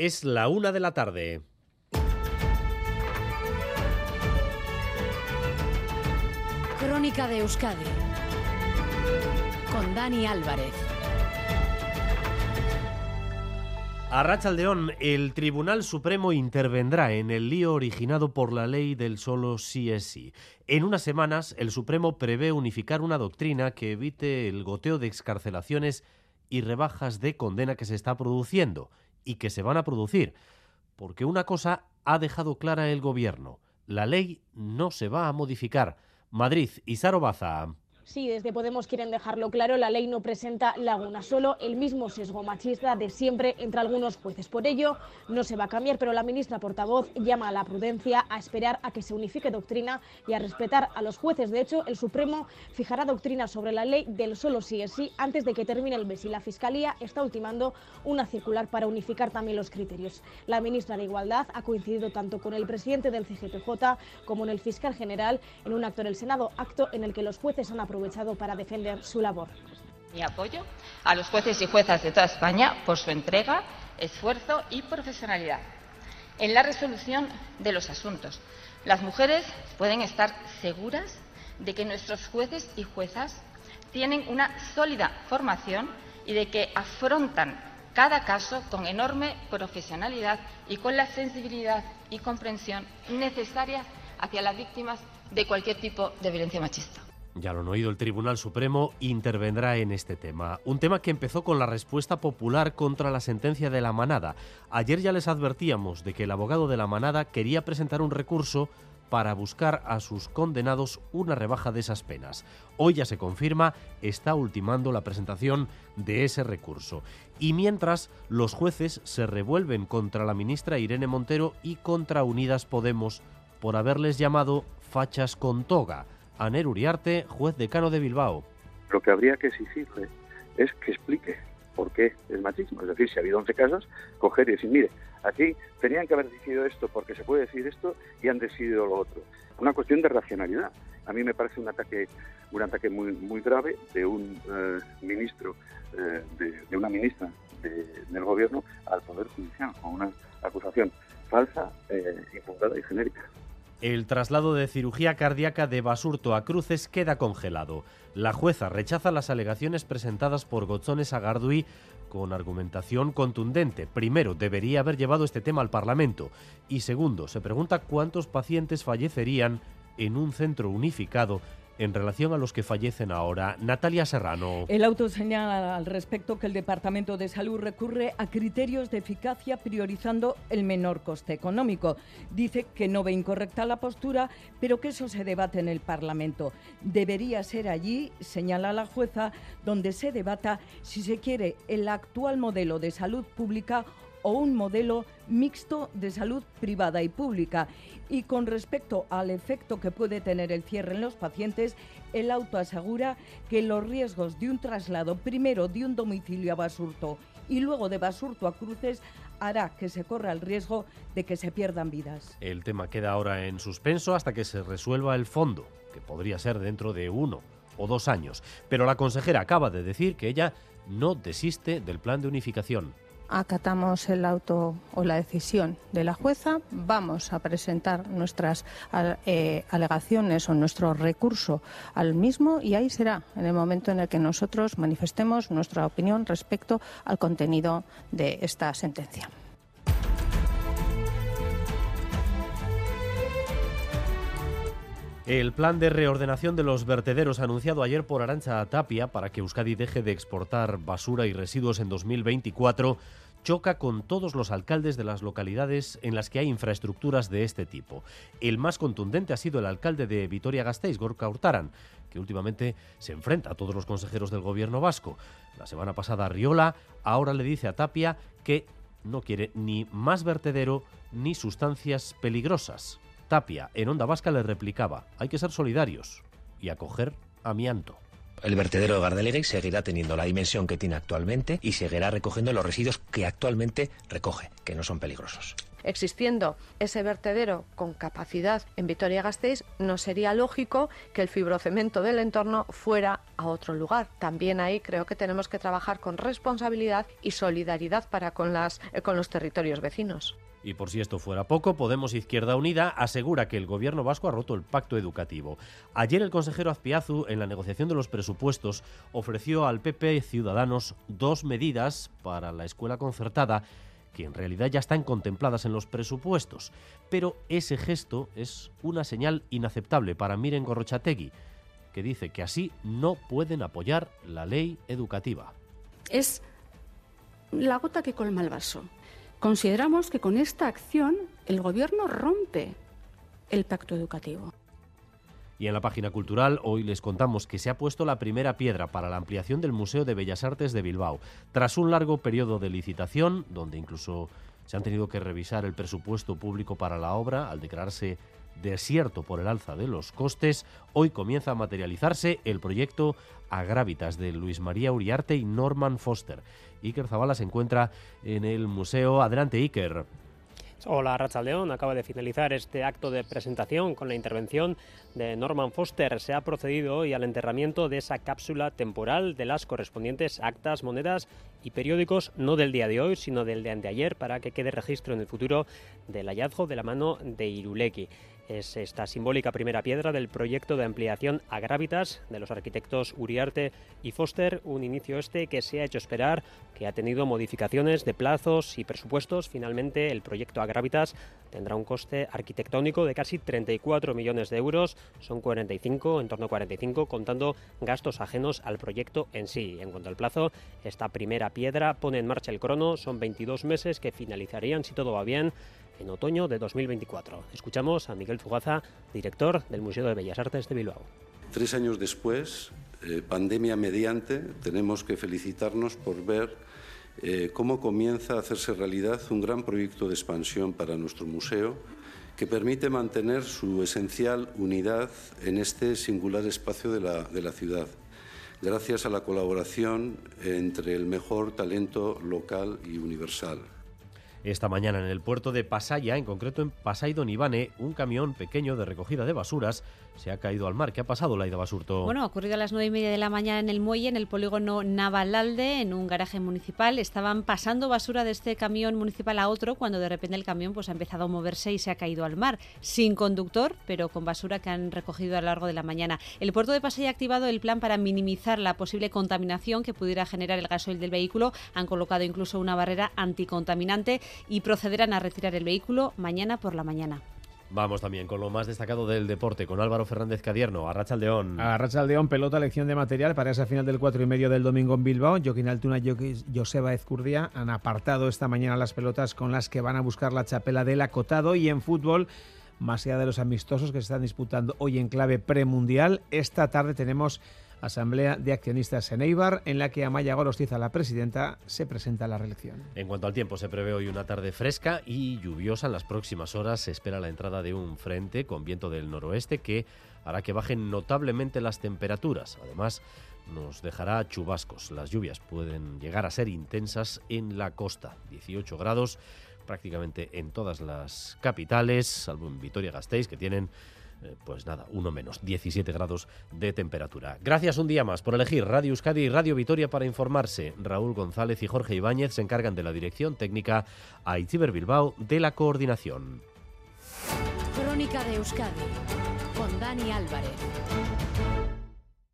Es la una de la tarde. Crónica de Euskadi con Dani Álvarez. A Rachaldeón, el Tribunal Supremo intervendrá en el lío originado por la ley del solo sí es sí. En unas semanas, el Supremo prevé unificar una doctrina que evite el goteo de excarcelaciones y rebajas de condena que se está produciendo y que se van a producir. Porque una cosa ha dejado clara el Gobierno. La ley no se va a modificar. Madrid y Sarobaza. Sí, desde Podemos quieren dejarlo claro, la ley no presenta laguna, solo el mismo sesgo machista de siempre entre algunos jueces. Por ello, no se va a cambiar, pero la ministra portavoz llama a la prudencia, a esperar a que se unifique doctrina y a respetar a los jueces. De hecho, el Supremo fijará doctrina sobre la ley del solo sí es sí antes de que termine el mes y la Fiscalía está ultimando una circular para unificar también los criterios. La ministra de Igualdad ha coincidido tanto con el presidente del CGPJ como en el fiscal general en un acto en el Senado, acto en el que los jueces han aprobado aprovechado para defender su labor. Mi apoyo a los jueces y juezas de toda España por su entrega, esfuerzo y profesionalidad en la resolución de los asuntos. Las mujeres pueden estar seguras de que nuestros jueces y juezas tienen una sólida formación y de que afrontan cada caso con enorme profesionalidad y con la sensibilidad y comprensión necesarias hacia las víctimas de cualquier tipo de violencia machista. Ya lo han oído, el Tribunal Supremo intervendrá en este tema. Un tema que empezó con la respuesta popular contra la sentencia de la manada. Ayer ya les advertíamos de que el abogado de la manada quería presentar un recurso para buscar a sus condenados una rebaja de esas penas. Hoy ya se confirma, está ultimando la presentación de ese recurso. Y mientras, los jueces se revuelven contra la ministra Irene Montero y contra Unidas Podemos por haberles llamado fachas con toga. Aner Uriarte, juez decano de Bilbao. Lo que habría que exigirle es que explique por qué el machismo. Es decir, si ha habido 11 casos, coger y decir, mire, aquí tenían que haber decidido esto porque se puede decir esto y han decidido lo otro. Una cuestión de racionalidad. A mí me parece un ataque, un ataque muy, muy grave de un eh, ministro, eh, de, una ministra del gobierno al Poder Judicial, con una acusación falsa, eh, infundada y genérica. El traslado de cirugía cardíaca de Basurto a Cruces queda congelado. La jueza rechaza las alegaciones presentadas por Gozones Agardui con argumentación contundente. Primero, debería haber llevado este tema al Parlamento. Y segundo, se pregunta cuántos pacientes fallecerían en un centro unificado en relación a los que fallecen ahora. Natalia Serrano. El auto señala al respecto que el Departamento de Salud recurre a criterios de eficacia priorizando el menor coste económico. Dice que no ve incorrecta la postura, pero que eso se debate en el Parlamento. Debería ser allí, señala la jueza, donde se debata si se quiere el actual modelo de salud pública o un modelo mixto de salud privada y pública. Y con respecto al efecto que puede tener el cierre en los pacientes, el auto asegura que los riesgos de un traslado primero de un domicilio a Basurto y luego de Basurto a Cruces hará que se corra el riesgo de que se pierdan vidas. El tema queda ahora en suspenso hasta que se resuelva el fondo, que podría ser dentro de uno o dos años. Pero la consejera acaba de decir que ella no desiste del plan de unificación acatamos el auto o la decisión de la jueza, vamos a presentar nuestras eh, alegaciones o nuestro recurso al mismo y ahí será en el momento en el que nosotros manifestemos nuestra opinión respecto al contenido de esta sentencia. El plan de reordenación de los vertederos anunciado ayer por Arancha Tapia para que Euskadi deje de exportar basura y residuos en 2024 choca con todos los alcaldes de las localidades en las que hay infraestructuras de este tipo. El más contundente ha sido el alcalde de Vitoria-Gasteiz, Gorka Hurtaran, que últimamente se enfrenta a todos los consejeros del gobierno vasco. La semana pasada Riola ahora le dice a Tapia que no quiere ni más vertedero ni sustancias peligrosas. Tapia en Onda Vasca le replicaba, hay que ser solidarios y acoger amianto. El vertedero de Gardelegui seguirá teniendo la dimensión que tiene actualmente y seguirá recogiendo los residuos que actualmente recoge, que no son peligrosos. Existiendo ese vertedero con capacidad en Vitoria-Gasteiz, no sería lógico que el fibrocemento del entorno fuera a otro lugar. También ahí creo que tenemos que trabajar con responsabilidad y solidaridad para con, eh, con los territorios vecinos. Y por si esto fuera poco, Podemos Izquierda Unida asegura que el gobierno vasco ha roto el pacto educativo. Ayer el consejero Azpiazu, en la negociación de los presupuestos, ofreció al PP Ciudadanos dos medidas para la escuela concertada que en realidad ya están contempladas en los presupuestos. Pero ese gesto es una señal inaceptable para Miren Gorrochategui, que dice que así no pueden apoyar la ley educativa. Es la gota que colma el vaso. Consideramos que con esta acción el Gobierno rompe el pacto educativo. Y en la página cultural hoy les contamos que se ha puesto la primera piedra para la ampliación del Museo de Bellas Artes de Bilbao. Tras un largo periodo de licitación, donde incluso se han tenido que revisar el presupuesto público para la obra al declararse desierto por el alza de los costes, hoy comienza a materializarse el proyecto Agrávitas de Luis María Uriarte y Norman Foster. Iker Zabala se encuentra en el museo. Adelante, Iker. Hola, Racha León. Acaba de finalizar este acto de presentación con la intervención de Norman Foster. Se ha procedido hoy al enterramiento de esa cápsula temporal de las correspondientes actas, monedas y periódicos, no del día de hoy, sino del de anteayer, para que quede registro en el futuro del hallazgo de la mano de Iruleki es esta simbólica primera piedra del proyecto de ampliación a Gravitas de los arquitectos Uriarte y Foster, un inicio este que se ha hecho esperar, que ha tenido modificaciones de plazos y presupuestos. Finalmente, el proyecto a Gravitas tendrá un coste arquitectónico de casi 34 millones de euros, son 45, en torno a 45, contando gastos ajenos al proyecto en sí. En cuanto al plazo, esta primera piedra pone en marcha el crono, son 22 meses que finalizarían, si todo va bien, en otoño de 2024. Escuchamos a Miguel Fugaza, director del Museo de Bellas Artes de Bilbao. Tres años después, eh, pandemia mediante, tenemos que felicitarnos por ver eh, cómo comienza a hacerse realidad un gran proyecto de expansión para nuestro museo que permite mantener su esencial unidad en este singular espacio de la, de la ciudad, gracias a la colaboración entre el mejor talento local y universal esta mañana en el puerto de Pasaya, en concreto en Pasay Don un camión pequeño de recogida de basuras se ha caído al mar. ¿Qué ha pasado, Laida Basurto? Bueno, ha ocurrido a las nueve y media de la mañana en el muelle, en el polígono Navalalde, en un garaje municipal. Estaban pasando basura de este camión municipal a otro cuando de repente el camión pues, ha empezado a moverse y se ha caído al mar. Sin conductor, pero con basura que han recogido a lo largo de la mañana. El puerto de Pasaya ha activado el plan para minimizar la posible contaminación que pudiera generar el gasoil del vehículo. Han colocado incluso una barrera anticontaminante y procederán a retirar el vehículo mañana por la mañana. Vamos también con lo más destacado del deporte, con Álvaro Fernández Cadierno, a Aldeón. A Aldeón, pelota, lección de material para esa final del 4 y medio del domingo en Bilbao. Joaquín Altuna y Joseba Ezcurdia han apartado esta mañana las pelotas con las que van a buscar la chapela del acotado y en fútbol más allá de los amistosos que se están disputando hoy en clave premundial. Esta tarde tenemos Asamblea de Accionistas en Eibar, en la que Amaya Gorostiza, la presidenta, se presenta a la reelección. En cuanto al tiempo, se prevé hoy una tarde fresca y lluviosa. En las próximas horas se espera la entrada de un frente con viento del noroeste que hará que bajen notablemente las temperaturas. Además, nos dejará chubascos. Las lluvias pueden llegar a ser intensas en la costa. 18 grados prácticamente en todas las capitales, salvo en Vitoria-Gasteiz, que tienen eh, pues nada, uno menos, 17 grados de temperatura. Gracias un día más por elegir Radio Euskadi y Radio Vitoria para informarse. Raúl González y Jorge Ibáñez se encargan de la dirección técnica, a Itziber Bilbao de la coordinación. Crónica de Euskadi con Dani Álvarez.